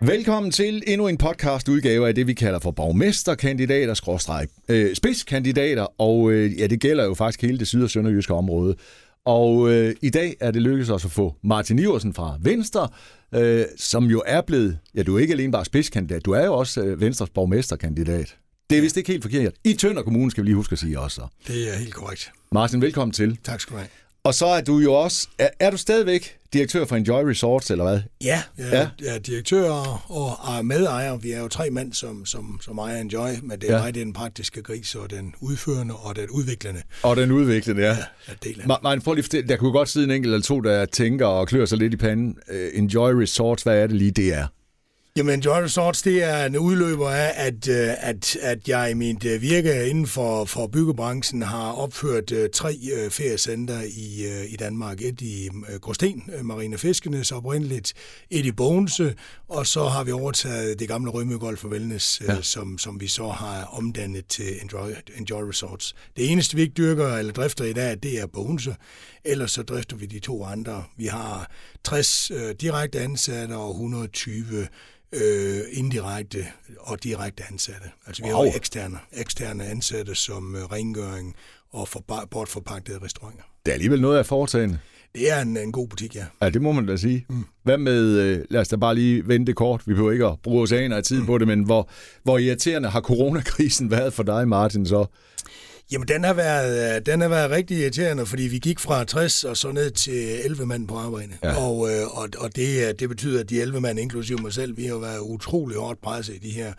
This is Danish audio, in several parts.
Velkommen til endnu en podcast udgave af det, vi kalder for borgmesterkandidater, skråstreg, øh, spidskandidater, og øh, ja, det gælder jo faktisk hele det syd- og sønderjyske område. Og øh, i dag er det lykkedes os at få Martin Iversen fra Venstre, øh, som jo er blevet, ja, du er ikke alene bare spidskandidat, du er jo også øh, Venstres borgmesterkandidat. Det er vist ikke helt forkert. I Tønder Kommune skal vi lige huske at sige også. Det er helt korrekt. Martin, velkommen til. Tak skal du have. Og så er du jo også, er, er du stadigvæk direktør for Enjoy Resorts, eller hvad? Ja, jeg er, ja. er direktør og er medejer. Vi er jo tre mænd, som, som, som ejer Enjoy, men det er ja. mig, det er den praktiske gris, og den udførende og den udviklende. Og den udviklende, ja. ja del af. Man, prøv lige der kunne godt sidde en enkelt eller to, der tænker og klør sig lidt i panden. Uh, Enjoy Resorts, hvad er det lige, det er? Jamen, Joy Resorts, det er en udløber af, at, øh, at, at jeg i mit øh, virke inden for, for byggebranchen har opført uh, tre feriecenter i, i Danmark. Et i Gråsten, Marine Fiskenes oprindeligt, et i Bogense, og så har vi overtaget det gamle Rømøgolf for Wellness, ja. som, som vi så har omdannet til Enjoy, Enjoy Resorts. Det eneste, vi ikke dyrker eller drifter i dag, det er Bogense. Ellers så drifter vi de to andre. Vi har 60 uh, direkte ansatte og 120 øh, indirekte og direkte ansatte. Altså vi wow. har eksterne, eksterne ansatte som øh, rengøring og for, bortforpagtede restauranter. Det er alligevel noget af foretagende. Det er en, en god butik, ja. Ja, det må man da sige. Mm. Hvad med, øh, lad os da bare lige vente kort, vi behøver ikke at bruge os af tid mm. på det, men hvor, hvor irriterende har coronakrisen været for dig, Martin, så? Jamen, den har, været, øh, den har været rigtig irriterende, fordi vi gik fra 60 og så ned til 11 mand på arbejde. Ja. Og, øh, og, og det, det betyder, at de 11 mand, inklusive mig selv, vi har været utrolig hårdt presset i de her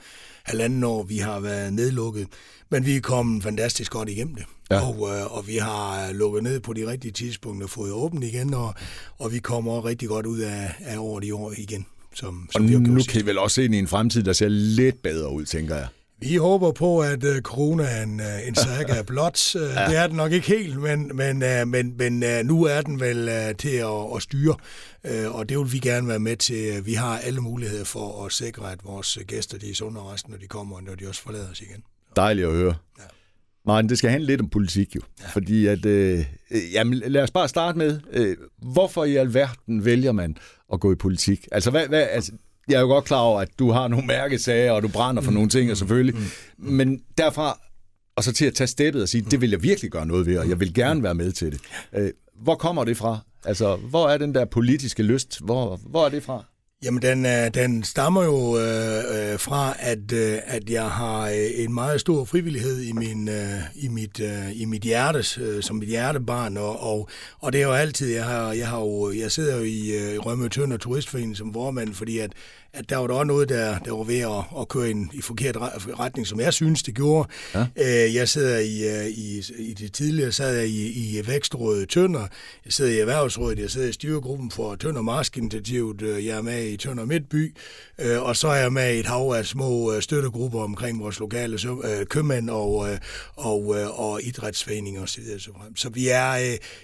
halvanden år, vi har været nedlukket. Men vi er kommet fantastisk godt igennem det. Ja. Og, øh, og vi har lukket ned på de rigtige tidspunkter, fået åbent igen, og, og vi kommer rigtig godt ud af, af året i år igen. Som, som og nu, nu kan I vel også ind i en fremtid, der ser lidt bedre ud, tænker jeg. Vi håber på, at uh, corona er en, uh, en saga blot. Uh, ja. Det er den nok ikke helt, men, men, uh, men, men uh, nu er den vel uh, til at, at styre, uh, og det vil vi gerne være med til. Vi har alle muligheder for at sikre, at vores gæster de er sunde og resten, når de kommer, og når de også forlader os igen. Dejligt at høre. Ja. Martin, det skal handle lidt om politik jo. Ja. Fordi at, øh, jamen, lad os bare starte med, øh, hvorfor i alverden vælger man at gå i politik? Altså, hvad, hvad, altså jeg er jo godt klar over, at du har nogle mærkesager, og du brænder for mm. nogle ting, og selvfølgelig. Mm. mm. Men derfra, og så til at tage steppet og sige, det vil jeg virkelig gøre noget ved, og jeg vil gerne være med til det. Øh, hvor kommer det fra? Altså, hvor er den der politiske lyst? Hvor, hvor er det fra? Jamen, den, øh, den stammer jo øh, øh, fra, at, øh, at jeg har øh, en meget stor frivillighed i, min, øh, i, mit, øh, i mit hjerte, øh, som mit hjertebarn, og, og, og det er jo altid, jeg, har, jeg, har jo, jeg sidder jo i øh, Rømø Tønder Turistforening som formand, fordi at, at der var der også noget, der, der var ved at, at køre i en i forkert retning, som jeg synes, det gjorde. Ja. Øh, jeg sidder i, øh, i, i det tidligere, sad jeg i, i Vækstrådet Tønder, jeg sidder i Erhvervsrådet, jeg sidder i styregruppen for Tønder Marsk-initiativet, øh, jeg er med i Tønder Midtby, og så er jeg med i et hav af små støttegrupper omkring vores lokale købmænd og, og, og idrætsforeninger osv. Så vi er,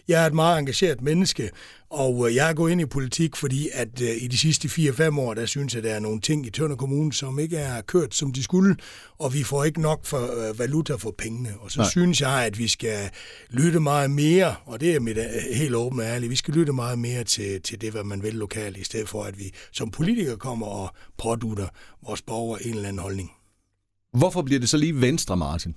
jeg er et meget engageret menneske, og øh, jeg er gået ind i politik, fordi at øh, i de sidste 4-5 år, der synes jeg, at der er nogle ting i Tønder Kommune, som ikke er kørt, som de skulle, og vi får ikke nok for øh, valuta for pengene. Og så Nej. synes jeg, at vi skal lytte meget mere, og det er mit helt og ærligt, vi skal lytte meget mere til, til det, hvad man vil lokalt, i stedet for, at vi som politikere kommer og pådutter vores borgere en eller anden holdning. Hvorfor bliver det så lige Venstre, Martin?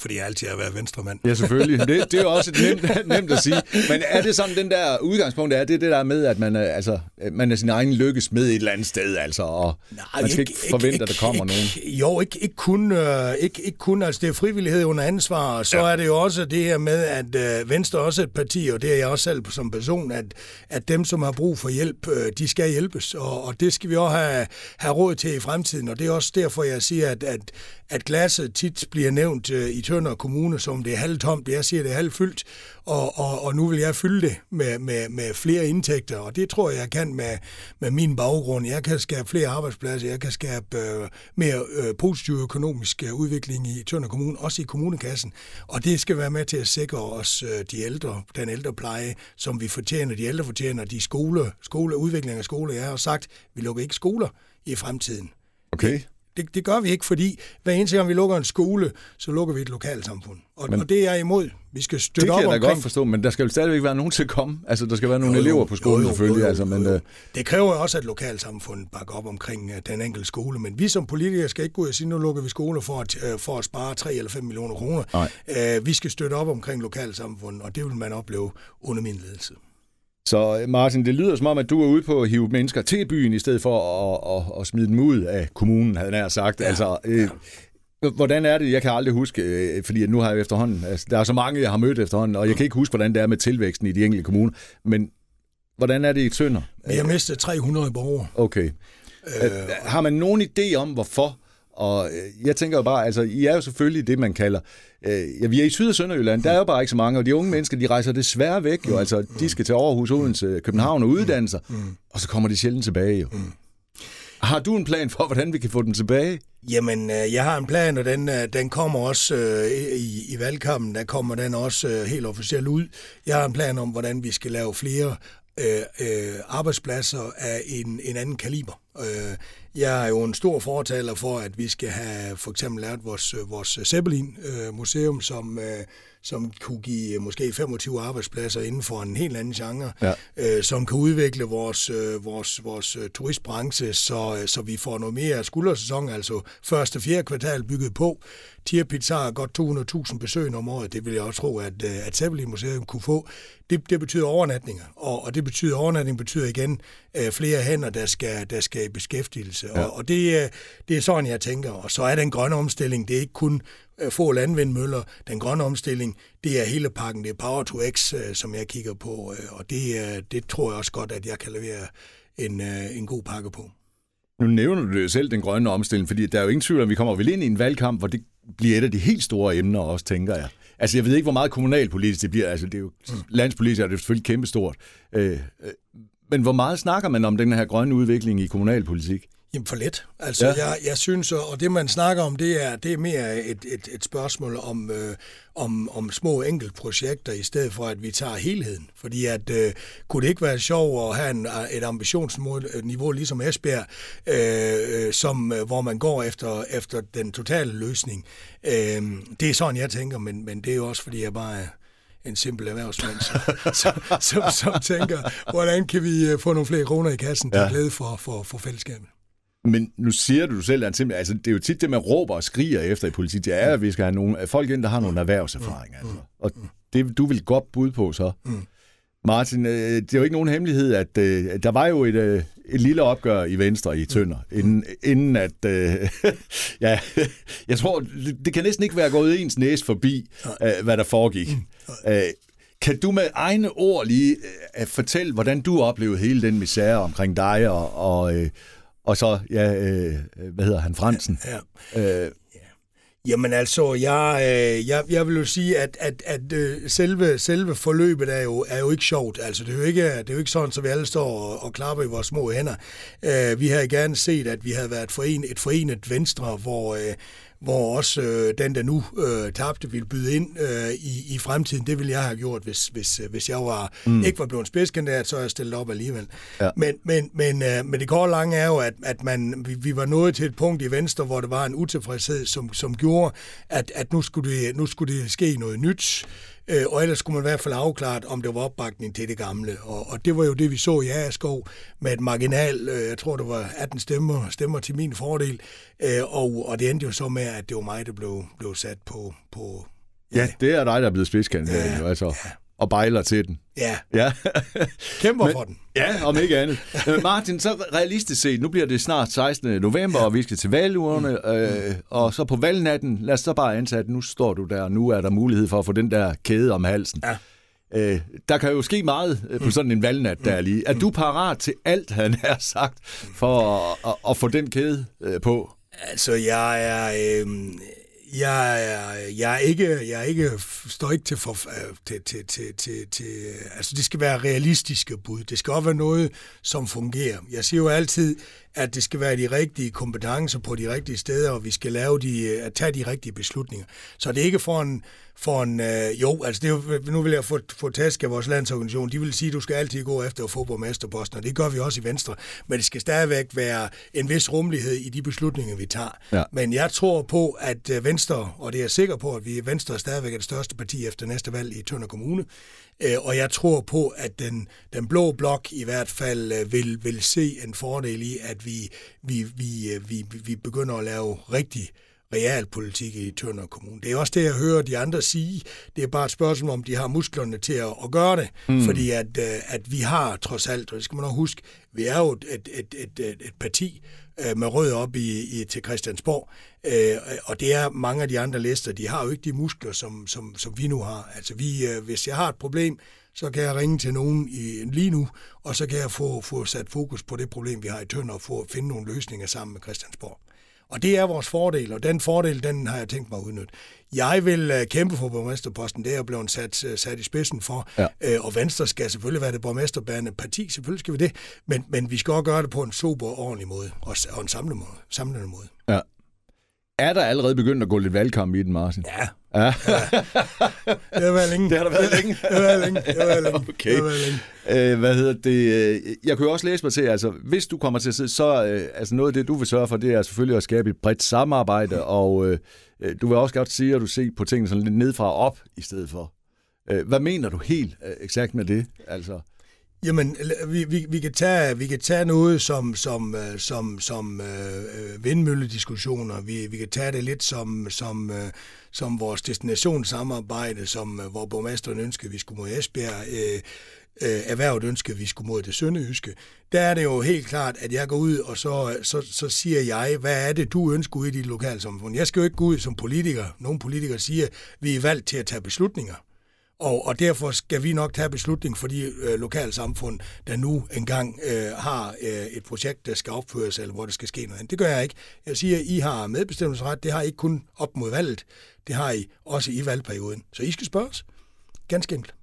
Fordi jeg altid har været venstremand. Ja, selvfølgelig. Det, det er jo også nemt, nemt at sige. Men er det sådan, den der udgangspunkt er, det det der med, at man, altså, man er sin egen lykkes med et eller andet sted, altså, og Nej, man skal ikke, ikke forvente, ikke, at der kommer ikke, nogen? Jo, ikke, ikke, kun, øh, ikke, ikke kun, altså det er frivillighed under ansvar, og så ja. er det jo også det her med, at øh, Venstre er også et parti, og det er jeg også selv som person, at, at dem, som har brug for hjælp, øh, de skal hjælpes, og, og det skal vi også have, have råd til i fremtiden, og det er også derfor, jeg siger, at, at, at glasset tit bliver nævnt øh, i Tønder Kommune, som det er halvtomt. Jeg siger, det er halvfyldt. og, og, og nu vil jeg fylde det med, med, med flere indtægter, og det tror jeg, jeg kan med, med min baggrund. Jeg kan skabe flere arbejdspladser, jeg kan skabe øh, mere øh, positiv økonomisk øh, udvikling i Tønder Kommune, også i kommunekassen, og det skal være med til at sikre os øh, de ældre, den ældrepleje, som vi fortjener, de ældre fortjener, de skole, skole udvikling af skole. Jeg har sagt, vi lukker ikke skoler i fremtiden. Okay. Det, det gør vi ikke, fordi hver eneste gang vi lukker en skole, så lukker vi et lokalsamfund. Og, men, og det er jeg imod. Vi skal støtte det op kan jeg da omkring... godt forstå, men der skal jo stadigvæk være nogen til at komme. Altså, der skal være nogle jo, jo, elever på skolen jo, jo, selvfølgelig. Jo, jo, altså, men, jo, jo. øh, Det kræver også, at lokalsamfundet bakker op omkring uh, den enkelte skole. Men vi som politikere skal ikke gå ud og sige, nu lukker vi skoler for at, uh, for at spare 3 eller 5 millioner kroner. Uh, vi skal støtte op omkring lokalsamfundet, og det vil man opleve under min ledelse. Så Martin, det lyder som om, at du er ude på at hive mennesker til byen, i stedet for at, at, at smide dem ud af kommunen, havde jeg sagt. Ja, altså, øh, ja. Hvordan er det? Jeg kan aldrig huske, øh, fordi nu har jeg efterhånden, altså, der er så mange, jeg har mødt efterhånden, og jeg kan ikke huske, hvordan det er med tilvæksten i de enkelte kommuner, men hvordan er det i Tønder? Har mistet 300 borgere. Okay. Øh, har man nogen idé om, hvorfor? Og jeg tænker jo bare, altså, I er jo selvfølgelig det, man kalder... Øh, ja, vi er i Syd- og Sønderjylland, der er jo bare ikke så mange, og de unge mennesker, de rejser desværre væk jo. Altså, de skal til Aarhus, Odense, København og uddanne sig, og så kommer de sjældent tilbage jo. Har du en plan for, hvordan vi kan få dem tilbage? Jamen, øh, jeg har en plan, og den, øh, den kommer også øh, i, i valgkampen, der kommer den også øh, helt officielt ud. Jeg har en plan om, hvordan vi skal lave flere øh, øh, arbejdspladser af en, en anden kaliber. Øh, jeg er jo en stor fortaler for, at vi skal have for eksempel lavet vores, vores Zeppelin-museum, som, øh, som kunne give måske 25 arbejdspladser inden for en helt anden genre, Ja. øh, som kan udvikle vores, øh, vores, vores øh, turistbranche, så, øh, så vi får noget mere skuldersæson, altså første fjerde kvartal bygget på. Tirpitz har godt 200.000 besøg om året, det vil jeg også tro, at, øh, at Zeppelin Museum kunne få. Det, det betyder overnatninger, og, og det betyder overnatning betyder igen øh, flere hænder, der skal, der skal i beskæftigelse. Ja. Og, og det, øh, det er sådan, jeg tænker. Og så er den grønne omstilling, det er ikke kun øh, få landvindmøller. Den grønne omstilling, det er hele pakken. Det er Power to X, som jeg kigger på. Og det, det tror jeg også godt, at jeg kan levere en, en god pakke på. Nu nævner du jo selv den grønne omstilling, fordi der er jo ingen tvivl om, vi kommer vel ind i en valgkamp, hvor det bliver et af de helt store emner også, tænker jeg. Altså, jeg ved ikke, hvor meget kommunalpolitisk det bliver. Altså, det er jo, landspolitisk er det selvfølgelig kæmpestort. Øh, øh, men hvor meget snakker man om den her grønne udvikling i kommunalpolitik? Jamen for let. Altså, Ja. jeg, jeg synes, og det man snakker om, det er, det er mere et, et, et spørgsmål om, øh, om, om små enkeltprojekter, i stedet for, at vi tager helheden. Fordi at, øh, kunne det ikke være sjovt at have en, et ambitionsniveau ligesom Esbjerg, øh, øh, som, øh, hvor man går efter, efter den totale løsning. Øh, det er sådan, jeg tænker, men, men det er jo også, fordi jeg bare er en simpel erhvervsmand, som, som, som, som tænker, hvordan kan vi øh, få nogle flere kroner i kassen til ja. glæde for, for, for fællesskabet. Men nu siger du selv, at altså, det er jo tit det, man råber og skriger efter i politik. Det er, at vi skal have nogle, folk ind, der har nogle erhvervserfaringer. Altså. Og det du vil godt bud på så. Martin, øh, det er jo ikke nogen hemmelighed, at øh, der var jo et, øh, et lille opgør i Venstre i Tønder, inden, inden at, øh, ja, jeg tror, det, det kan næsten ikke være gået ens næse forbi, øh, hvad der foregik. Øh, kan du med egne ord lige øh, fortælle, hvordan du oplevede hele den misære omkring dig og, og, øh, og så, ja, øh, hvad hedder han, Fransen? Ja. Øh, Jamen altså, jeg, øh, jeg, jeg vil jo sige, at, at, at øh, selve, selve forløbet er jo, er jo ikke sjovt. Altså, det er jo ikke, det er jo ikke sådan, så vi alle står og, og klapper i vores små hænder. Øh, vi havde gerne set, at vi havde været foren, et forenet Venstre, hvor, øh, hvor også øh, den, der nu øh, tabte, ville byde ind øh, i, i fremtiden. Det ville jeg have gjort, hvis, hvis, øh, hvis jeg var, mm. ikke var blevet spidskandidat, så er jeg stillet op alligevel. Ja. Men, men, men, øh, men det korte lange er jo, at, at man, vi, vi var nået til et punkt i Venstre, hvor der var en utilfredshed, som, som gjorde, at, at nu, skulle det, nu skulle det ske noget nyt. Øh, og ellers skulle man i hvert fald afklart, om der var opbakning til det gamle. Og, og det var jo det, vi så i Agerskov med et marginal, øh, jeg tror, det var 18 stemmer, stemmer til min fordel. Øh, og, og det endte jo så med, at det var mig, der blev, blev sat på... på ja, det er dig, der er blevet spidskandidat, Ja, altså, og bejler til den. ja, Ja. kæmper Men- for den. Ja, om ikke andet. Martin, så realistisk set, nu bliver det snart 16. november, og vi skal til valgurene, øh, og så på valgnatten, lad os så bare antage, at nu står du der, nu er der mulighed for at få den der kæde om halsen. Ja. Øh, der kan jo ske meget øh, på sådan en valgnat der lige. Er du parat til alt, han har sagt, for at, at, at få den kæde øh, på? Altså, jeg er... Øh, jeg, er, jeg, er ikke, jeg er ikke, står ikke til, for, øh, til, til, til, til, til... Øh, altså, det skal være realistiske bud. Det skal også være noget, som fungerer. Jeg siger jo altid, at det skal være de rigtige kompetencer på de rigtige steder, og vi skal lave de, øh, at tage de rigtige beslutninger. Så det er ikke for en, for en øh, jo, altså det er jo, nu vil jeg få, få task af vores landsorganisation, de vil sige, at du skal altid gå efter at få borgmesterposten, og det gør vi også i Venstre, men det skal stadigvæk være en vis rummelighed i de beslutninger, vi tager. Ja. Men jeg tror på, at øh, Venstre, og det er jeg sikker på, at vi Venstre stadigvæk er det største parti efter næste valg i Tønder Kommune, øh, og jeg tror på, at den, den blå blok i hvert fald øh, vil, vil se en fordel i, at vi, vi, vi, vi, vi begynder at lave rigtig realpolitik i Tønder Kommune. Det er også det, jeg hører de andre sige. Det er bare et spørgsmål, om de har musklerne til at, at gøre det. Mm. Fordi at, at vi har trods alt, og det skal man også huske, vi er jo et, et, et, et, et parti med rød op i, i, til Christiansborg, og det er mange af de andre lister, de har jo ikke de muskler, som, som, som vi nu har. Altså vi, hvis jeg har et problem, så kan jeg ringe til nogen i, lige nu, og så kan jeg få, få sat fokus på det problem, vi har i Tønder, og få finde nogle løsninger sammen med Christiansborg. Og det er vores fordel, og den fordel, den har jeg tænkt mig at udnytte. Jeg vil uh, kæmpe for borgmesterposten, det er jeg blevet sat, uh, sat i spidsen for, ja. uh, og Venstre skal selvfølgelig være det borgmesterbærende parti, selvfølgelig skal vi det, men, men vi skal også gøre det på en super ordentlig måde, og, og en samlende måde. Samlende måde. Ja. Er der allerede begyndt at gå lidt valgkamp i den, Martin? Ja. ja. ja. Det har været længe. Det har der været længe. det har været længe. Det har været længe. Okay. Det har været længe. Øh, hvad hedder det? Jeg kunne jo også læse mig til, altså hvis du kommer til at sidde, så øh, altså noget af det, du vil sørge for, det er selvfølgelig at skabe et bredt samarbejde, mm. og øh, du vil også godt sige, at du ser på tingene sådan lidt nedfra og op i stedet for. Øh, hvad mener du helt øh, eksakt med det? Altså... Jamen, vi, vi, vi, kan tage, vi kan tage noget som, som, øh, som, som øh, øh, vindmøllediskussioner. Vi, vi kan tage det lidt som, som, øh, som vores destinationssamarbejde, som, øh, hvor borgmesteren ønskede, at vi skulle mod Esbjerg. Øh, øh, erhvervet ønskede, at vi skulle mod det sønderjyske. Der er det jo helt klart, at jeg går ud, og så, så, så siger jeg, hvad er det, du ønsker ud i dit lokalsamfund? Jeg skal jo ikke gå ud som politiker. Nogle politikere siger, at vi er valgt til at tage beslutninger. Og, og derfor skal vi nok tage beslutning for de øh, lokalsamfund, der nu engang øh, har øh, et projekt, der skal opføres, eller hvor der skal ske noget andet. Det gør jeg ikke. Jeg siger, at I har medbestemmelsesret. Det har I ikke kun op mod valget. Det har I også i valgperioden. Så I skal spørges. Ganske enkelt.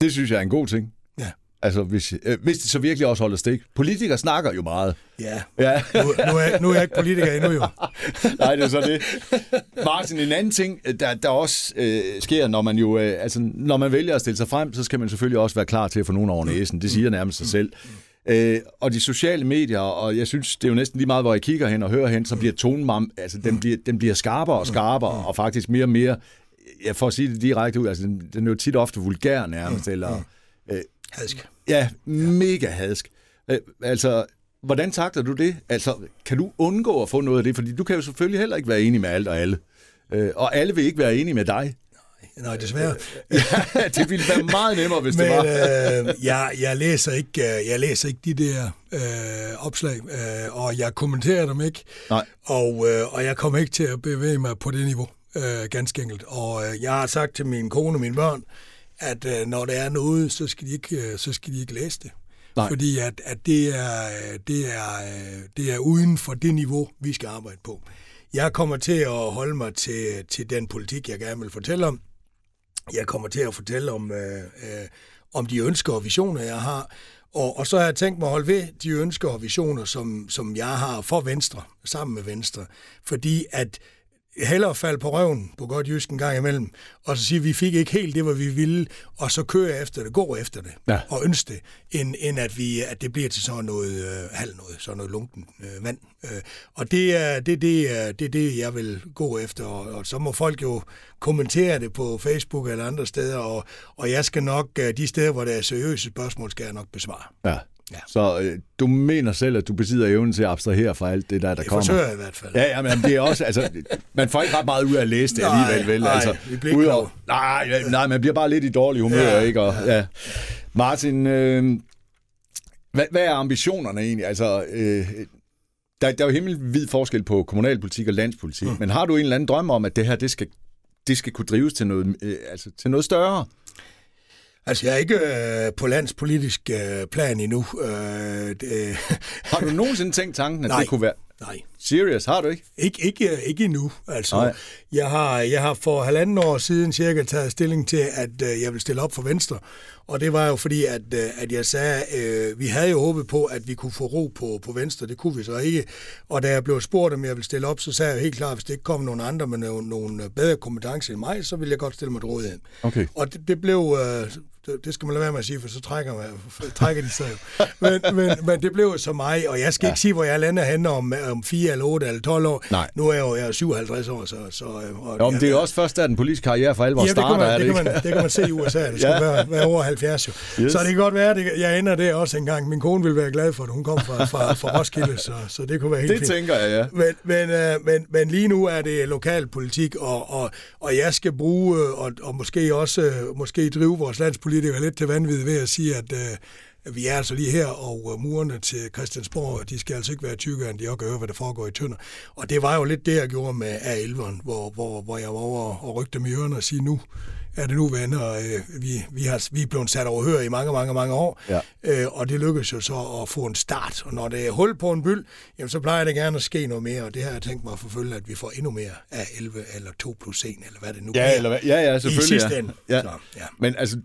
Det synes jeg er en god ting. Altså, hvis, øh, hvis det så virkelig også holder stik. Politikere snakker jo meget. Ja, ja. nu, nu, er, nu er jeg ikke politiker endnu jo. Nej, det er så det. Martin, en anden ting, der, der også øh, sker, når man jo, øh, altså, når man vælger at stille sig frem, så skal man selvfølgelig også være klar til at få nogen over næsen. Det siger nærmest sig selv. Øh, og de sociale medier, og jeg synes, det er jo næsten lige meget, hvor jeg kigger hen og hører hen, så bliver tonen, altså den bliver, den bliver skarpere og skarpere, og faktisk mere og mere, jeg får at sige det direkte ud, altså den, den er jo tit ofte vulgær nærmest, eller... Øh, hadsk. Ja, mega hadsk. Øh, altså, hvordan takler du det? Altså, kan du undgå at få noget af det? Fordi du kan jo selvfølgelig heller ikke være enig med alt og alle. Øh, og alle vil ikke være enige med dig. Nej, desværre. ja, det ville være meget nemmere, hvis Men, det var. øh, jeg, jeg, læser ikke, øh, jeg læser ikke de der øh, opslag, øh, og jeg kommenterer dem ikke. Nej. Og, øh, og jeg kommer ikke til at bevæge mig på det niveau, øh, ganske enkelt. Og øh, jeg har sagt til min kone og mine børn, at øh, når der er noget, så skal de ikke, øh, så skal de ikke læse det. Nej. Fordi at, at det, er, det, er, det er uden for det niveau, vi skal arbejde på. Jeg kommer til at holde mig til, til den politik, jeg gerne vil fortælle om. Jeg kommer til at fortælle om, øh, øh, om de ønsker og visioner, jeg har. Og, og så har jeg tænkt mig at holde ved de ønsker og visioner, som, som jeg har for Venstre, sammen med Venstre. Fordi at hellere falde på røven på godt jysk en gang imellem, og så sige, at vi fik ikke helt det, hvad vi ville, og så køre efter det, gå efter det, ja. og ønske det, end, end at, vi, at det bliver til sådan noget øh, halv noget, sådan noget lunken øh, vand. Øh, og det er det, det, er, det, er det, jeg vil gå efter, og, og så må folk jo kommentere det på Facebook eller andre steder, og, og jeg skal nok, øh, de steder, hvor der er seriøse spørgsmål, skal jeg nok besvare. Ja. Ja. Så øh, du mener selv, at du besidder evnen til at abstrahere fra alt det der, der det kommer? Det forsøger jeg i hvert fald. Ja, ja, men det er også, altså, man får ikke ret meget ud af at læse det nej, alligevel, vel? Nej, altså, vi bliver ikke over, nej, nej, man bliver bare lidt i dårlig humør, ja, ikke? Og, ja. ja. Martin, øh, hvad, hvad er ambitionerne egentlig? Altså, øh, der, der er jo himmelvid forskel på kommunalpolitik og landspolitik, mm. men har du en eller anden drøm om, at det her, det skal, det skal kunne drives til noget, øh, altså, til noget større? Altså, jeg er ikke øh, på landspolitisk øh, plan endnu. Øh, det, Har du nogensinde tænkt tanken, at nej, det kunne være... Nej. Serious, har du ikke? Ikke, ikke, ikke endnu. Altså, jeg har, jeg har for halvanden år siden cirka taget stilling til, at øh, jeg vil stille op for Venstre. Og det var jo fordi, at, øh, at jeg sagde, øh, vi havde jo håbet på, at vi kunne få ro på, på Venstre. Det kunne vi så ikke. Og da jeg blev spurgt, om jeg ville stille op, så sagde jeg helt klart, at hvis det ikke kom nogen andre med nogle, nogle bedre kompetencer end mig, så ville jeg godt stille mig til rådighed. Okay. Og det, det blev... Øh, det, det skal man lade være med at sige, for så trækker, man, trækker de sig jo. Men, men, men det blev så mig, og jeg skal ja. ikke sige, hvor jeg lander hen om, om 4 eller 8 eller 12 år. Nej. Nu er jeg jo jeg er 57 år, så... så og, jo, men det er jo også først, da den politiske karriere for alvor ja, starter, det kan man, det, det, kan man, det kan man se i USA, det skal ja. være, være over 70 jo. Yes. Så det kan godt være, at jeg ender der også engang. Min kone vil være glad for, at hun kom fra, fra, fra Roskilde, så, så det kunne være helt Det fint. tænker jeg, ja. Men, men, øh, men, men lige nu er det lokalpolitik, og, og, og jeg skal bruge, øh, og, og måske også øh, måske drive vores landspolitikere lidt til vanvid ved at sige, at øh, vi er altså lige her, og øh, murene til Christiansborg, de skal altså ikke være tykkere, end de også høre, hvad der foregår i Tønder. Og det var jo lidt det, jeg gjorde med A11'eren, hvor, hvor, hvor jeg var over og rygte med ørerne og sige, nu er det nu venner. Øh, vi, vi, har, vi er blevet sat overhør i mange, mange, mange år, Ja. øh, og det lykkedes jo så at få en start. Og når det er hul på en byld, jamen, så plejer det gerne at ske noget mere, og det har jeg tænkt mig at forfølge, at vi får endnu mere af 11 eller 2 plus 1, eller hvad det nu Ja, bliver. eller? Ja, ja, I selvfølgelig. sidste ja. ende. Ja. Så, ja. Men altså,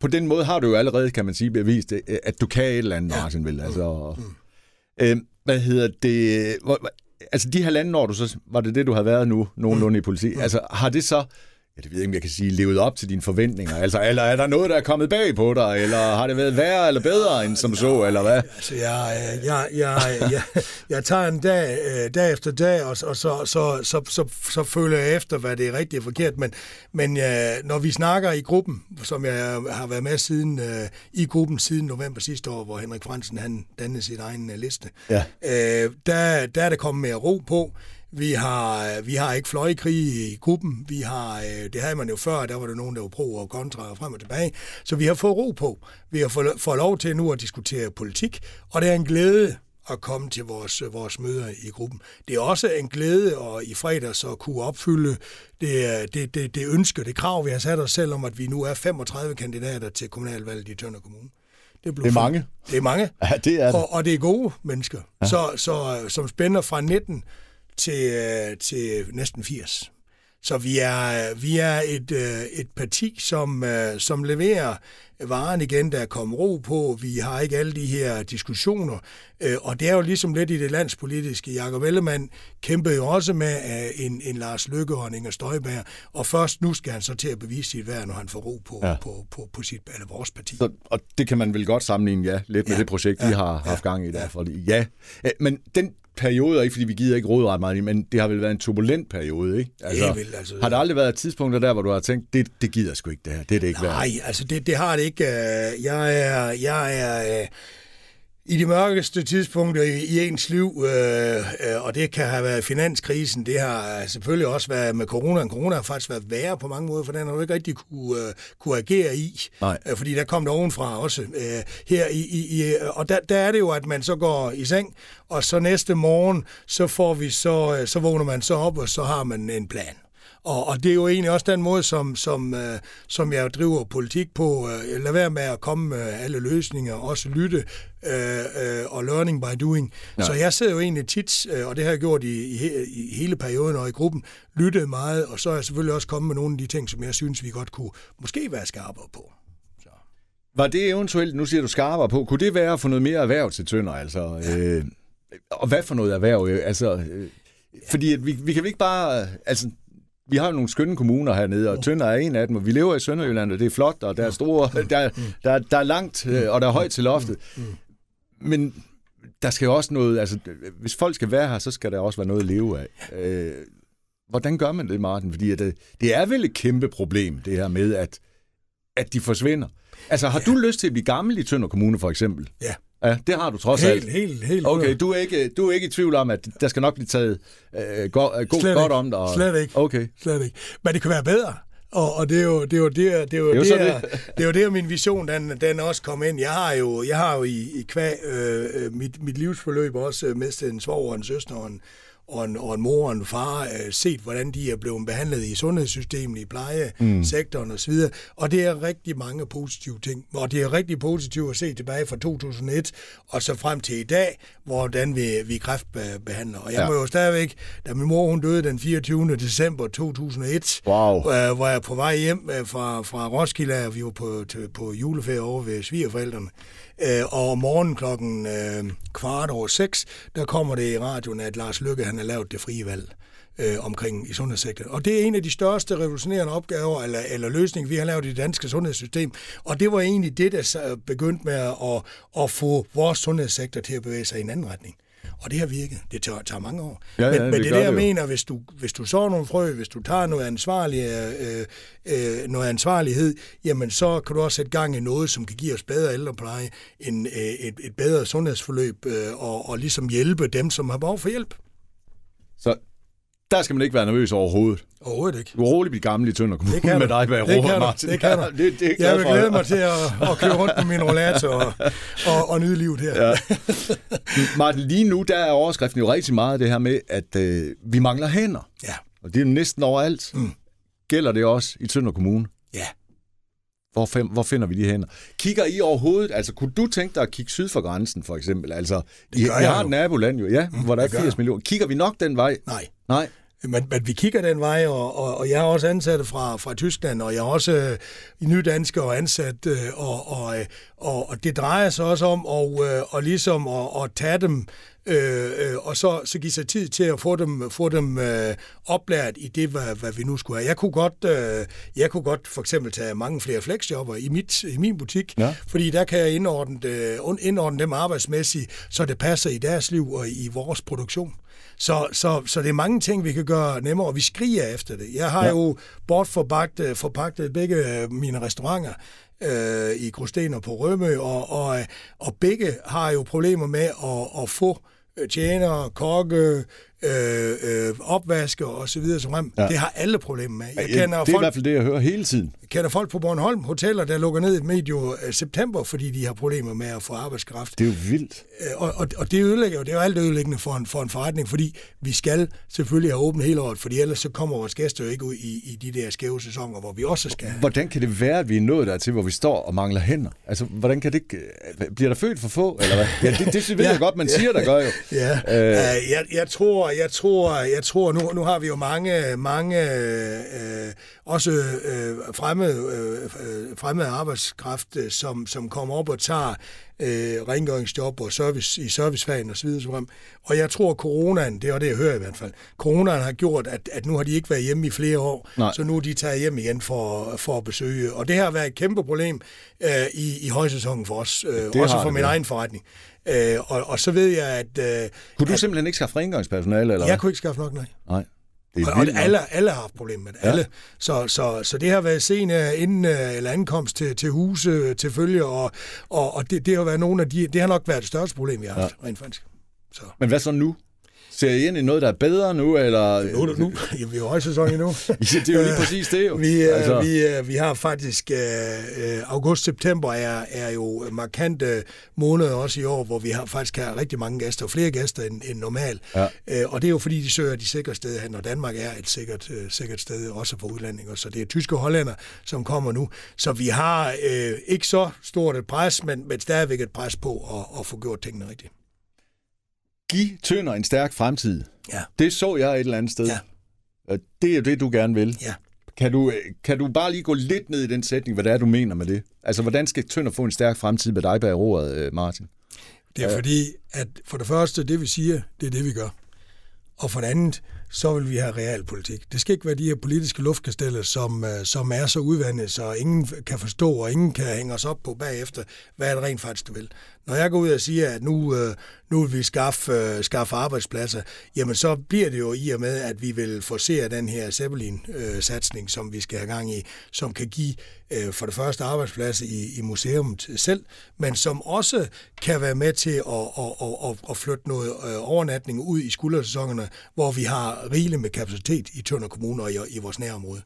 på den måde har du jo allerede, kan man sige, bevist, øh, at du kan et eller andet, Ja. Martin, vel? Altså, mm. øh, hvad hedder det? Hvor, altså, de halvanden år, du så, var det det, du har været nu, nogenlunde i politi. Altså, har det så, ja, det ved jeg ikke, om jeg kan sige, levet op til dine forventninger? Altså, eller er der noget, der er kommet bag på dig? Eller har det været værre eller bedre end som så, eller hvad? Altså, jeg, øh, jeg, jeg, jeg, jeg tager en dag, øh, dag efter dag, og, og så, så, så, så, så føler jeg efter, hvad det er rigtigt og forkert. Men, men øh, når vi snakker i gruppen, som jeg har været med siden i gruppen siden november sidste år, hvor Henrik Fransen han dannede sin egen liste, Ja. der, der er der kommet mere ro på. Vi har, vi har ikke fløjkrig i gruppen. Vi har, øh, det havde man jo før, der var der nogen, der var pro og kontra og frem og tilbage. Så vi har fået ro på. Vi har fået, fået lov til nu at diskutere politik, og det er en glæde at komme til vores, vores møder i gruppen. Det er også en glæde at i fredags at kunne opfylde det, det, det, det ønske, det krav, vi har sat os selv om, at vi nu er 35 kandidater til kommunalvalget i Tønder Kommune. Det, blev Det er mange. Det er mange. Ja, det er det. Og, og det er gode mennesker, ja. så, så, som spænder fra 19 til, øh, til næsten 80. Så vi er, vi er et, øh, et parti, som, øh, som leverer varen igen, der er kommet ro på. Vi har ikke alle de her diskussioner. Og det er jo ligesom lidt i det landspolitiske. Jakob Ellemann kæmpede jo også med en, en Lars Løkke og en Inger Støjberg. Og først nu skal han så til at bevise sit værd, når han får ro på, Ja. ja. på, på, på sit, eller vores parti. Så, og det kan man vel godt sammenligne, ja, lidt med Ja. det projekt, vi Ja. har haft gang i der. Fordi, ja, men den periode, og ikke fordi vi gider ikke råde ret meget men det har vel været en turbulent periode, ikke? Det er vel, altså- har der aldrig været tidspunkter der, hvor du har tænkt, det, det gider sgu ikke det her, det er det ikke værd? Nej, altså det, det har det ikke. Øh, Jeg er, jeg er øh, i de mørkeste tidspunkter i, i ens liv, øh, øh, og det kan have været finanskrisen, det har selvfølgelig også været med corona. Corona har faktisk været værre på mange måder, for den har du ikke rigtig kunne, øh, kunne agere i. Nej. Øh, fordi der kom der ovenfra også. Øh, her i, i, i, og der, der er det jo, at man så går i seng, og så næste morgen, så får vi så, øh, så vågner man så op, og så har man en plan. Og, og det er jo egentlig også den måde, som, som, øh, som jeg driver politik på. Øh, lad være med at komme med alle løsninger, også lytte øh, øh, og learning by doing. Ja. Ja. Så jeg sidder jo egentlig tit, øh, og det har jeg gjort i, i, i hele perioden og i gruppen, lyttet meget, og så er jeg selvfølgelig også kommet med nogle af de ting, som jeg synes, vi godt kunne måske være skarpere på. Så. Var det eventuelt, nu siger du skarpere på, kunne det være at få noget mere erhverv til Tønder? Altså, øh, og hvad for noget erhverv? øh, Altså, øh, fordi at vi, vi kan ikke bare... øh, Altså, vi har nogle skønne kommuner hernede, og Tønder er en af dem, og vi lever i Sønderjylland, og det er flot, og der er store, der, der, der er langt, øh, og der er højt til loftet. Men der skal jo også noget, altså, hvis folk skal være her, så skal der også være noget at leve af. Øh, hvordan gør man det, Martin? Fordi at, øh, det er vel et kæmpe problem, det her med, at, at de forsvinder. Altså, har ja. du lyst til at blive gammel i Tønder Kommune, for eksempel? Ja. Ja, det har du trods Helt, alt. helt, helt. Okay, du er, ikke, du er ikke i tvivl om, at der skal nok blive taget øh, go, øh, god, Slet godt ikke. om dig. og- Slet ikke. Okay. Slet ikke. Men det kan være bedre. Og, og det er jo det er jo der det er jo Det er der, det er jo der min vision den den også kom ind. Jeg har jo jeg har jo i, i kvæg øh, øh, mit mit livsforløb også mistet en svoger og en søster og en, og en, og en mor og en far øh, set, hvordan de er blevet behandlet i sundhedssystemet, i plejesektoren mm. osv. Og det er rigtig mange positive ting. Og det er rigtig positivt at se tilbage fra 2001 og så frem til i dag, hvordan vi, vi kræftbehandler. Og jeg ja. må jo stadigvæk, da min mor hun døde den 24. december 2001, wow. øh, hvor jeg på vej hjem øh, fra, fra Roskilde, og vi var på, til, på juleferie over ved svigerforældrene, Øh, og om morgenen klokken øh, kvart over seks, der kommer det i radioen, at Lars Lykke han har lavet det frie valg øh, omkring i sundhedssektoren. Og det er en af de største revolutionerende opgaver eller, eller løsninger, vi har lavet i det danske sundhedssystem. Og det var egentlig det, der begyndte med at, at få vores sundhedssektor til at bevæge sig i en anden retning. Og det har virket. Det tager, tager mange år. Ja, ja, men, men det, det der, jeg mener, hvis du, hvis du så nogle frø, hvis du tager noget, ansvarlig, øh, øh, noget ansvarlighed, jamen så kan du også sætte gang i noget, som kan give os bedre ældrepleje, en, øh, et, et bedre sundhedsforløb, øh, og, og ligesom hjælpe dem, som har behov for hjælp. Så der skal man ikke være nervøs overhovedet. Overhovedet ikke. Du er roligt blive gammel i Tønder Kommune med dig bag roret, Martin. Det kan du. Det, det jeg vil glæde mig til at, at køre rundt på min rollator og, og, og nyde livet her. Ja. Martin, lige nu der er overskriften jo rigtig meget det her med, at øh, vi mangler hænder. Ja. Og det er næsten overalt. Mm. Gælder det også i Tønder Kommune? Hvor, fem, hvor finder vi de hænder? Kigger I overhovedet, altså kunne du tænke dig at kigge syd for grænsen for eksempel? Altså, det I, I har et naboland jo, ja, mm, hvor der er 80 millioner. Kigger vi nok den vej? Nej. Nej. Men, men vi kigger den vej, og, og, og jeg har også ansat fra, fra Tyskland, og jeg er også øh, nydansker ansat, øh, og, og, øh, og, og det drejer sig også om og, øh, og ligesom at, at tage dem, øh, øh, og så, så give sig tid til at få dem, få dem øh, oplært i det, hvad, hvad vi nu skulle have. Jeg kunne godt, øh, jeg kunne godt for eksempel tage mange flere flexjobber i, mit, i min butik, ja. fordi der kan jeg indordne, øh, indordne dem arbejdsmæssigt, så det passer i deres liv og i vores produktion. Så, så, så det er mange ting, vi kan gøre nemmere, og vi skriger efter det. Jeg har ja. jo bortforpagtet forpagtet begge mine restauranter øh, i Grusten og på Rømø, og, og, og begge har jo problemer med at, at få tjenere, kokke, øh, øh, opvaske og så videre. Som ja. Det har alle problemer med. Jeg kender det er folk, i hvert fald det, jeg hører hele tiden. Jeg kender folk på Bornholm, hoteller, der lukker ned medio øh, september, fordi de har problemer med at få arbejdskraft. Det er jo vildt. Øh, og, og, og det ødelægger jo, det er jo alt ødelæggende for en, for en forretning, fordi vi skal selvfølgelig have åbent hele året, fordi ellers så kommer vores gæster jo ikke ud i, i de der skæve sæsoner, hvor vi også skal. Hvordan kan det være, at vi er nået dertil, hvor vi står og mangler hænder? Altså, hvordan kan det Bliver der født for få, eller hvad? Ja, det, det, det ved ja, jeg godt, man ja, siger, der gør jo. Ja, øh. jeg, jeg tror, jeg tror, jeg tror nu, nu har vi jo mange, mange øh, også øh, fremmede, øh, fremmede arbejdskraft, øh, som, som kommer op og tager øh, rengøringsjob og service, i servicefagen osv. Og jeg tror, coronaen, det er det, jeg hører i hvert fald, coronaen har gjort, at, at nu har de ikke været hjemme i flere år, Nej. så nu er de taget hjem igen for, for at besøge. Og det har været et kæmpe problem øh, i, i højsæsonen for os, øh, også for det, min ja. egen forretning. Øh, og, og så ved jeg, at... Øh, kunne du at, simpelthen ikke skaffe rengøringspersonale? Eller jeg kunne ikke skaffe nok, nej. Nej. Det er og, og alle, alle har haft problemer med det. Ja. Alle. Så, så, så det har været sen inden, eller ankomst til, til huse til følge, og, og, og det, det har været nogle af de, det har nok været det største problem, vi har haft, ja. rent faktisk. Så. Men hvad så nu? Ser I ind i noget, der er bedre nu? Eller? Nu, nu. Ja, vi er jo højsæson endnu. det er jo lige præcis det jo. Vi, øh, altså. vi, øh, vi har faktisk, august-september er, er jo markante måneder også i år, hvor vi har faktisk har rigtig mange gæster, og flere gæster end, end normalt. Ja. Og det er jo fordi, de søger de sikre steder hen, og Danmark er et sikkert, sikkert sted, også for udlændinge. Så det er tyske og hollænder, som kommer nu. Så vi har uh, ikke så stort et pres, men, men stadigvæk et pres på at, at få gjort tingene rigtigt. Giv Tønder en stærk fremtid. Ja. Det så jeg et eller andet sted. Ja. Det er det, du gerne vil. Ja. Kan du, kan du bare lige gå lidt ned i den sætning, hvad det er, du mener med det? Altså, hvordan skal Tønder få en stærk fremtid med dig bag roret, øh, Martin? Det er ja. fordi, at for det første, det vi siger, det er det, vi gør. Og for det andet, så vil vi have realpolitik. Det skal ikke være de her politiske luftkasteller, som, øh, som er så udvandet, så ingen kan forstå, og ingen kan hænge os op på bagefter, hvad er det rent faktisk, du vil. Når jeg går ud og siger, at nu, øh, nu vil vi skaffe, øh, skaffe arbejdspladser, jamen så bliver det jo i og med, at vi vil forsere den her Zeppelin-satsning, øh, som vi skal have gang i, som kan give øh, for det første arbejdspladser i, i museet selv, men som også kan være med til at, at, at, at flytte noget øh, overnatning ud i skuldersæsonerne, hvor vi har har rigeligt med kapacitet i Tønder Kommune og i, i vores nærområde.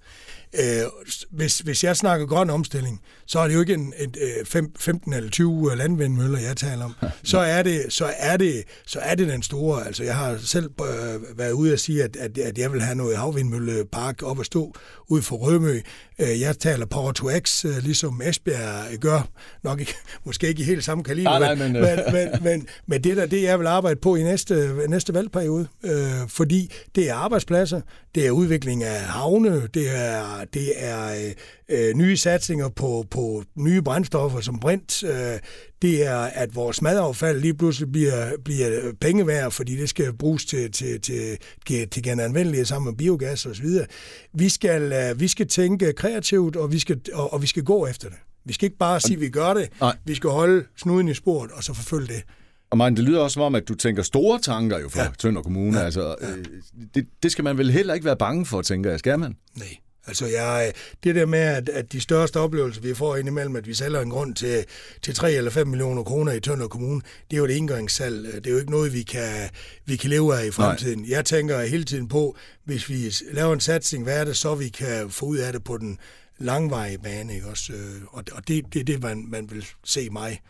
Øh, hvis, hvis jeg snakker grøn omstilling, så er det jo ikke en, et, et, 15 eller 20 landvindmøller, jeg taler om. Så er det, så er det, så er det den store. Altså, jeg har selv øh, været ude og sige, at, at, at jeg vil have noget havvindmøllepark op at stå ud for Rømø. Øh, jeg taler Power to X, øh, ligesom Esbjerg gør. Nok ikke, måske ikke i helt samme kaliber, ah, nej, men, men, men, men, men det der, det jeg vil arbejde på i næste, næste valgperiode. Øh, fordi det er arbejdspladser, det er udvikling af havne, det er, det er øh, nye satsninger på, på nye brændstoffer som brint. Øh, det er, at vores madaffald lige pludselig bliver, bliver penge værd, fordi det skal bruges til, til, til, til genanvendelige sammen med biogas osv. Vi skal, øh, vi skal tænke kreativt, og vi skal, og, og vi skal gå efter det. Vi skal ikke bare sige, at vi gør det. Nej. Vi skal holde snuden i sporet, og så forfølge det. Og man, det lyder også som om, at du tænker store tanker jo for ja. Tønder Kommune. Ja. Altså. Øh, det, det skal man vel heller ikke være bange for, tænker jeg. Skal man? Nej. Altså, jeg, det der med, at, at de største oplevelser, vi får indimellem, at vi sælger en grund til, til 3 eller 5 millioner kroner i Tønder Kommune, det er jo et engangssalg. Det er jo ikke noget, vi kan, vi kan leve af i fremtiden. Nej. Jeg tænker hele tiden på, hvis vi laver en satsning, hvad er det så, vi kan få ud af det på den langvarige bane? Ikke? Også, og, og det, det er det, man, man vil se mig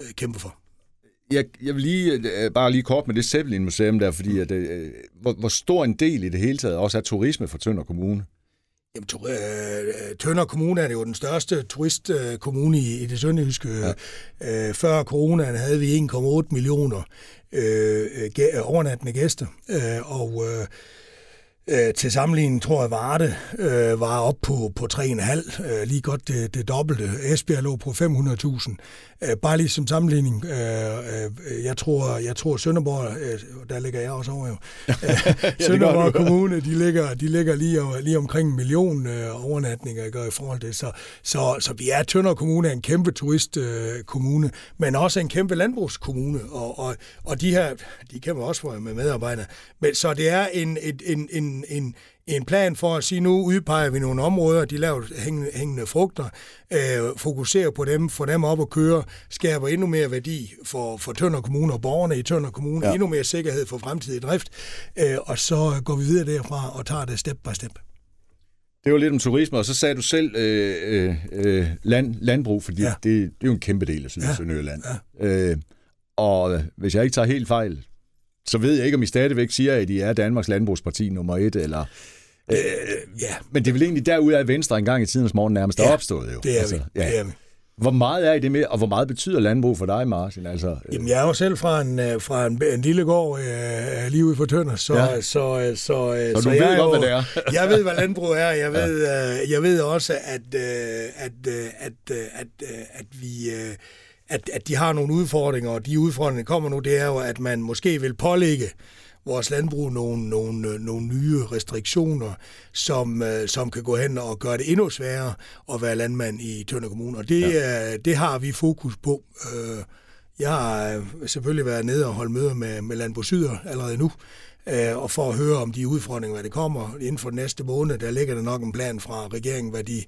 øh, kæmpe for jeg, jeg vil lige, øh, bare lige kort med det Zeppelin Museum der, fordi at, øh, hvor, hvor stor en del i det hele taget også er turisme for Tønder Kommune? Jamen, øh, Tønder Kommune er jo den største turistkommune i, i det sønderjyske. Ja. Øh, før coronaen havde vi 1,8 millioner øh, overnattende gæster, øh, og øh, Øh, til sammenligning tror jeg, Varde øh, var op på, på 3,5, øh, lige godt det, det dobbelte. Esbjerg lå på 500.000. Øh, bare lige som sammenligning, øh, øh, jeg tror, jeg tror Sønderborg, øh, der ligger jeg også over jo, øh, Sønderborg Kommune, de ligger, de ligger lige, lige omkring en million øh, overnatninger gør i forhold til så, så, så vi er Tønder Kommune, en kæmpe turistkommune, øh, men også en kæmpe landbrugskommune, og, og, og de her, de kan man også få med medarbejdere. Men, så det er en, en, en, en, en en plan for at sige, nu udpeger vi nogle områder, de laver hængende, hængende frugter, øh, fokuserer på dem, får dem op at køre, skaber endnu mere værdi for, for Tønder Kommune og borgerne i Tønder Kommune, ja. endnu mere sikkerhed for fremtidig drift, øh, og så går vi videre derfra og tager det step by step. Det var lidt om turisme, og så sagde du selv øh, øh, øh land, landbrug, fordi ja. det, det er jo en kæmpe del af Sønderjylland. Ja. Øh, og hvis jeg ikke tager helt fejl, så ved jeg ikke, om I stadigvæk siger, at I er Danmarks landbrugsparti nummer et, eller... Øh, ja. Men det er vel egentlig derude af Venstre engang i tidens morgen nærmest ja, opstået jo. det er altså, vi. Ja. Det er vi. Hvor meget er I det med, og hvor meget betyder landbrug for dig, Martin? Altså, øh... Jamen, jeg er jo selv fra en, øh, fra en, en lille gård øh, lige ude for Tønder, så, ja. så, øh, så, så, så, så du jeg ved godt, hvad det er. jeg ved, hvad landbrug er. Jeg ved, ja. øh, jeg ved også, at, øh, at, øh, at, at, at, at vi... Øh, at, at de har nogle udfordringer, og de udfordringer, der kommer nu, det er jo, at man måske vil pålægge vores landbrug nogle, nogle, nogle nye restriktioner, som, øh, som kan gå hen og gøre det endnu sværere at være landmand i Tønder Kommune. Og det, ja. det har vi fokus på. Øh, jeg har selvfølgelig været nede og holdt møder med, med Landbrugsyder allerede nu, øh, og for at høre om de udfordringer, hvad det kommer inden for den næste måned, der ligger der nok en plan fra regeringen, hvad de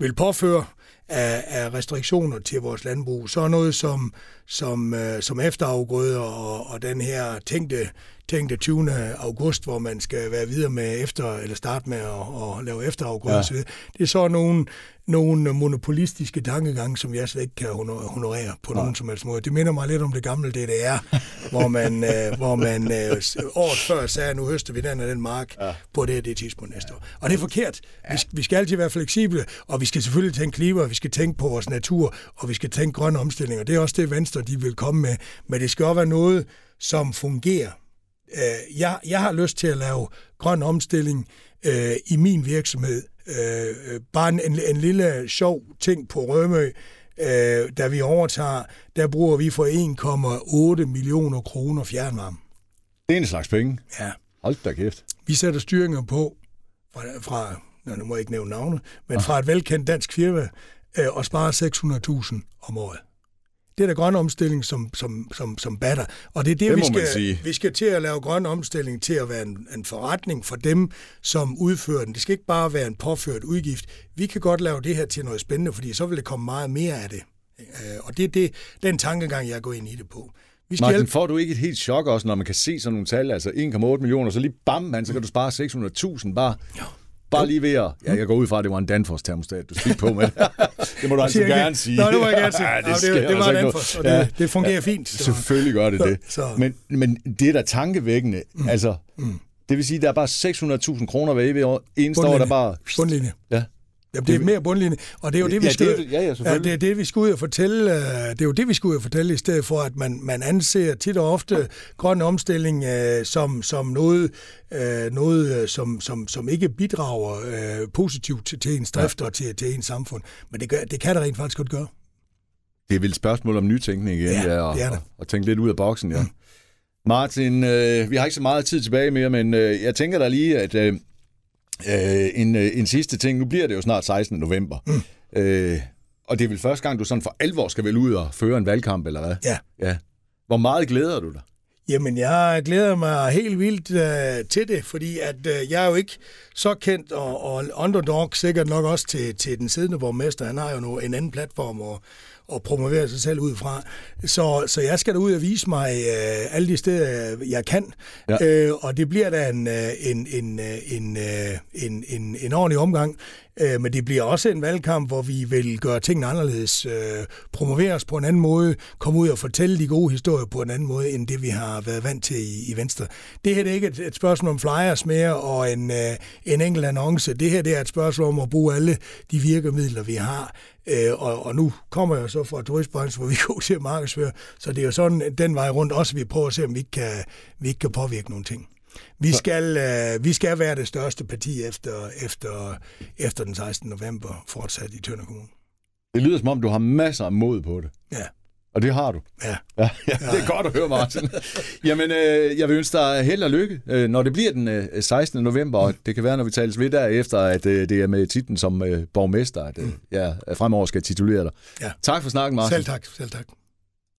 vil påføre af, af restriktioner til vores landbrug. Så noget som, som, øh, som efterafgrøder og, og den her tænkte, tænkte 20. august, hvor man skal være videre med efter, eller starte med at, at lave efterafgrøder. Ja. Det er så nogle, nogle monopolistiske tankegange, som jeg slet ikke kan honorere på nogen som helst måde. Det minder mig lidt om det gamle DDR, hvor man, øh, hvor man øh, året før sagde, nu høster vi den og den mark ja. på det det tidspunkt næste år. Og det er forkert. Ja. Vi, vi skal altid være fleksible, og vi skal selvfølgelig tænke klima, vi skal tænke på vores natur, og vi skal tænke grønne omstillinger. Det er også det, Venstre de vil komme med. Men det skal også være noget, som fungerer. Øh, jeg, jeg har lyst til at lave grøn omstilling øh, i min virksomhed. Øh, øh bare en, en lille sjov ting på Rømø, øh, da vi overtager, der bruger vi for 1,8 millioner kroner fjernvarme. Det er en slags penge. Ja. Hold da kæft. Vi sætter styringer på fra, fra nu må jeg ikke nævne navne, men fra et velkendt dansk firma, øh, og sparer 600.000 om året. Det er der grøn omstilling, som, som, som, som batter. Og det er det, det vi, skal, vi skal til at lave grøn omstilling til at være en, en forretning for dem, som udfører den. Det skal ikke bare være en påført udgift. Vi kan godt lave det her til noget spændende, fordi så vil det komme meget mere af det. Øh, og det er det, den tankegang, jeg går ind i det på. Vi skal Martin, hjælpe. får du ikke et helt chok også, når man kan se sådan nogle tal, altså 1,8 millioner, så lige bam, man, så kan du spare 600.000 bare. Jo. Bare lige ved at... Ja, jeg går ud fra, at det var en Danfoss-termostat, du fik på med. det må du altså gerne sige. Nå, det må jeg gerne sige. Ja, det, det, det, det var altså Danfoss, og det, ja, det fungerer ja, fint. Så. Selvfølgelig gør det det. Så. Men, men det er da tankevækkende. Mm. Altså, mm. det vil sige, at der er bare 600.000 kroner hver evig år. Eneste år, der bare... Bundlinje. Ja. Jamen, det er mere bundlinje, og det er jo det, vi skal, ja, det, ja, ja, det er det, vi skal ud og fortælle. Øh, det er jo det, vi skal ud og fortælle, i stedet for, at man, man anser tit og ofte grøn omstilling uh, som, som noget, uh, noget som, som, som ikke bidrager positivt til, til ens drift ja. og til, til ens samfund. Men det, gør, det kan det rent faktisk godt gøre. Det er vel et spørgsmål om nytænkning igen, ja, ja og, det det. Og, og tænke lidt ud af boksen, ja. Mm. Martin, øh, vi har ikke så meget tid tilbage mere, men øh, jeg tænker da lige, at øh, Øh, en, øh, en sidste ting. Nu bliver det jo snart 16. november. Mm. Øh, og det er vel første gang, du sådan for alvor skal vel ud og føre en valgkamp, eller hvad? Ja. ja. Hvor meget glæder du dig? Jamen, jeg glæder mig helt vildt øh, til det, fordi at øh, jeg er jo ikke så kendt, og, og underdog sikkert nok også til, til den siddende borgmester. Han har jo nu en anden platform og, og promovere sig selv ud fra. Så, så jeg skal da ud og vise mig øh, alle de steder, jeg kan. Ja. Øh, og det bliver da en, øh, en, en, øh, en, øh, en, en, en ordentlig omgang. Øh, men det bliver også en valgkamp, hvor vi vil gøre tingene anderledes, øh, promovere os på en anden måde, komme ud og fortælle de gode historier på en anden måde, end det vi har været vant til i, i Venstre. Det her det er ikke et, et spørgsmål om flyers mere og en, øh, en enkelt annonce. Det her det er et spørgsmål om at bruge alle de virkemidler, vi har. Øh, og, og nu kommer jeg så fra turistbranchen, hvor vi går til at markedsføre, så det er jo sådan den vej rundt også, vi prøver at se, om vi ikke kan, vi ikke kan påvirke nogle ting. Vi skal, øh, vi skal være det største parti efter, efter, efter den 16. november fortsat i Tønder Kommune. Det lyder som om, du har masser af mod på det. Ja. Og det har du. Ja. ja, ja det er godt at høre, Martin. Jamen, øh, jeg vil ønske dig held og lykke, øh, når det bliver den øh, 16. november, og det kan være, når vi tales ved der efter, at øh, det er med titlen som øh, borgmester, at øh, mm. jeg fremover skal titulere dig. Ja. Tak for snakken, Martin. Selv tak. Selv tak.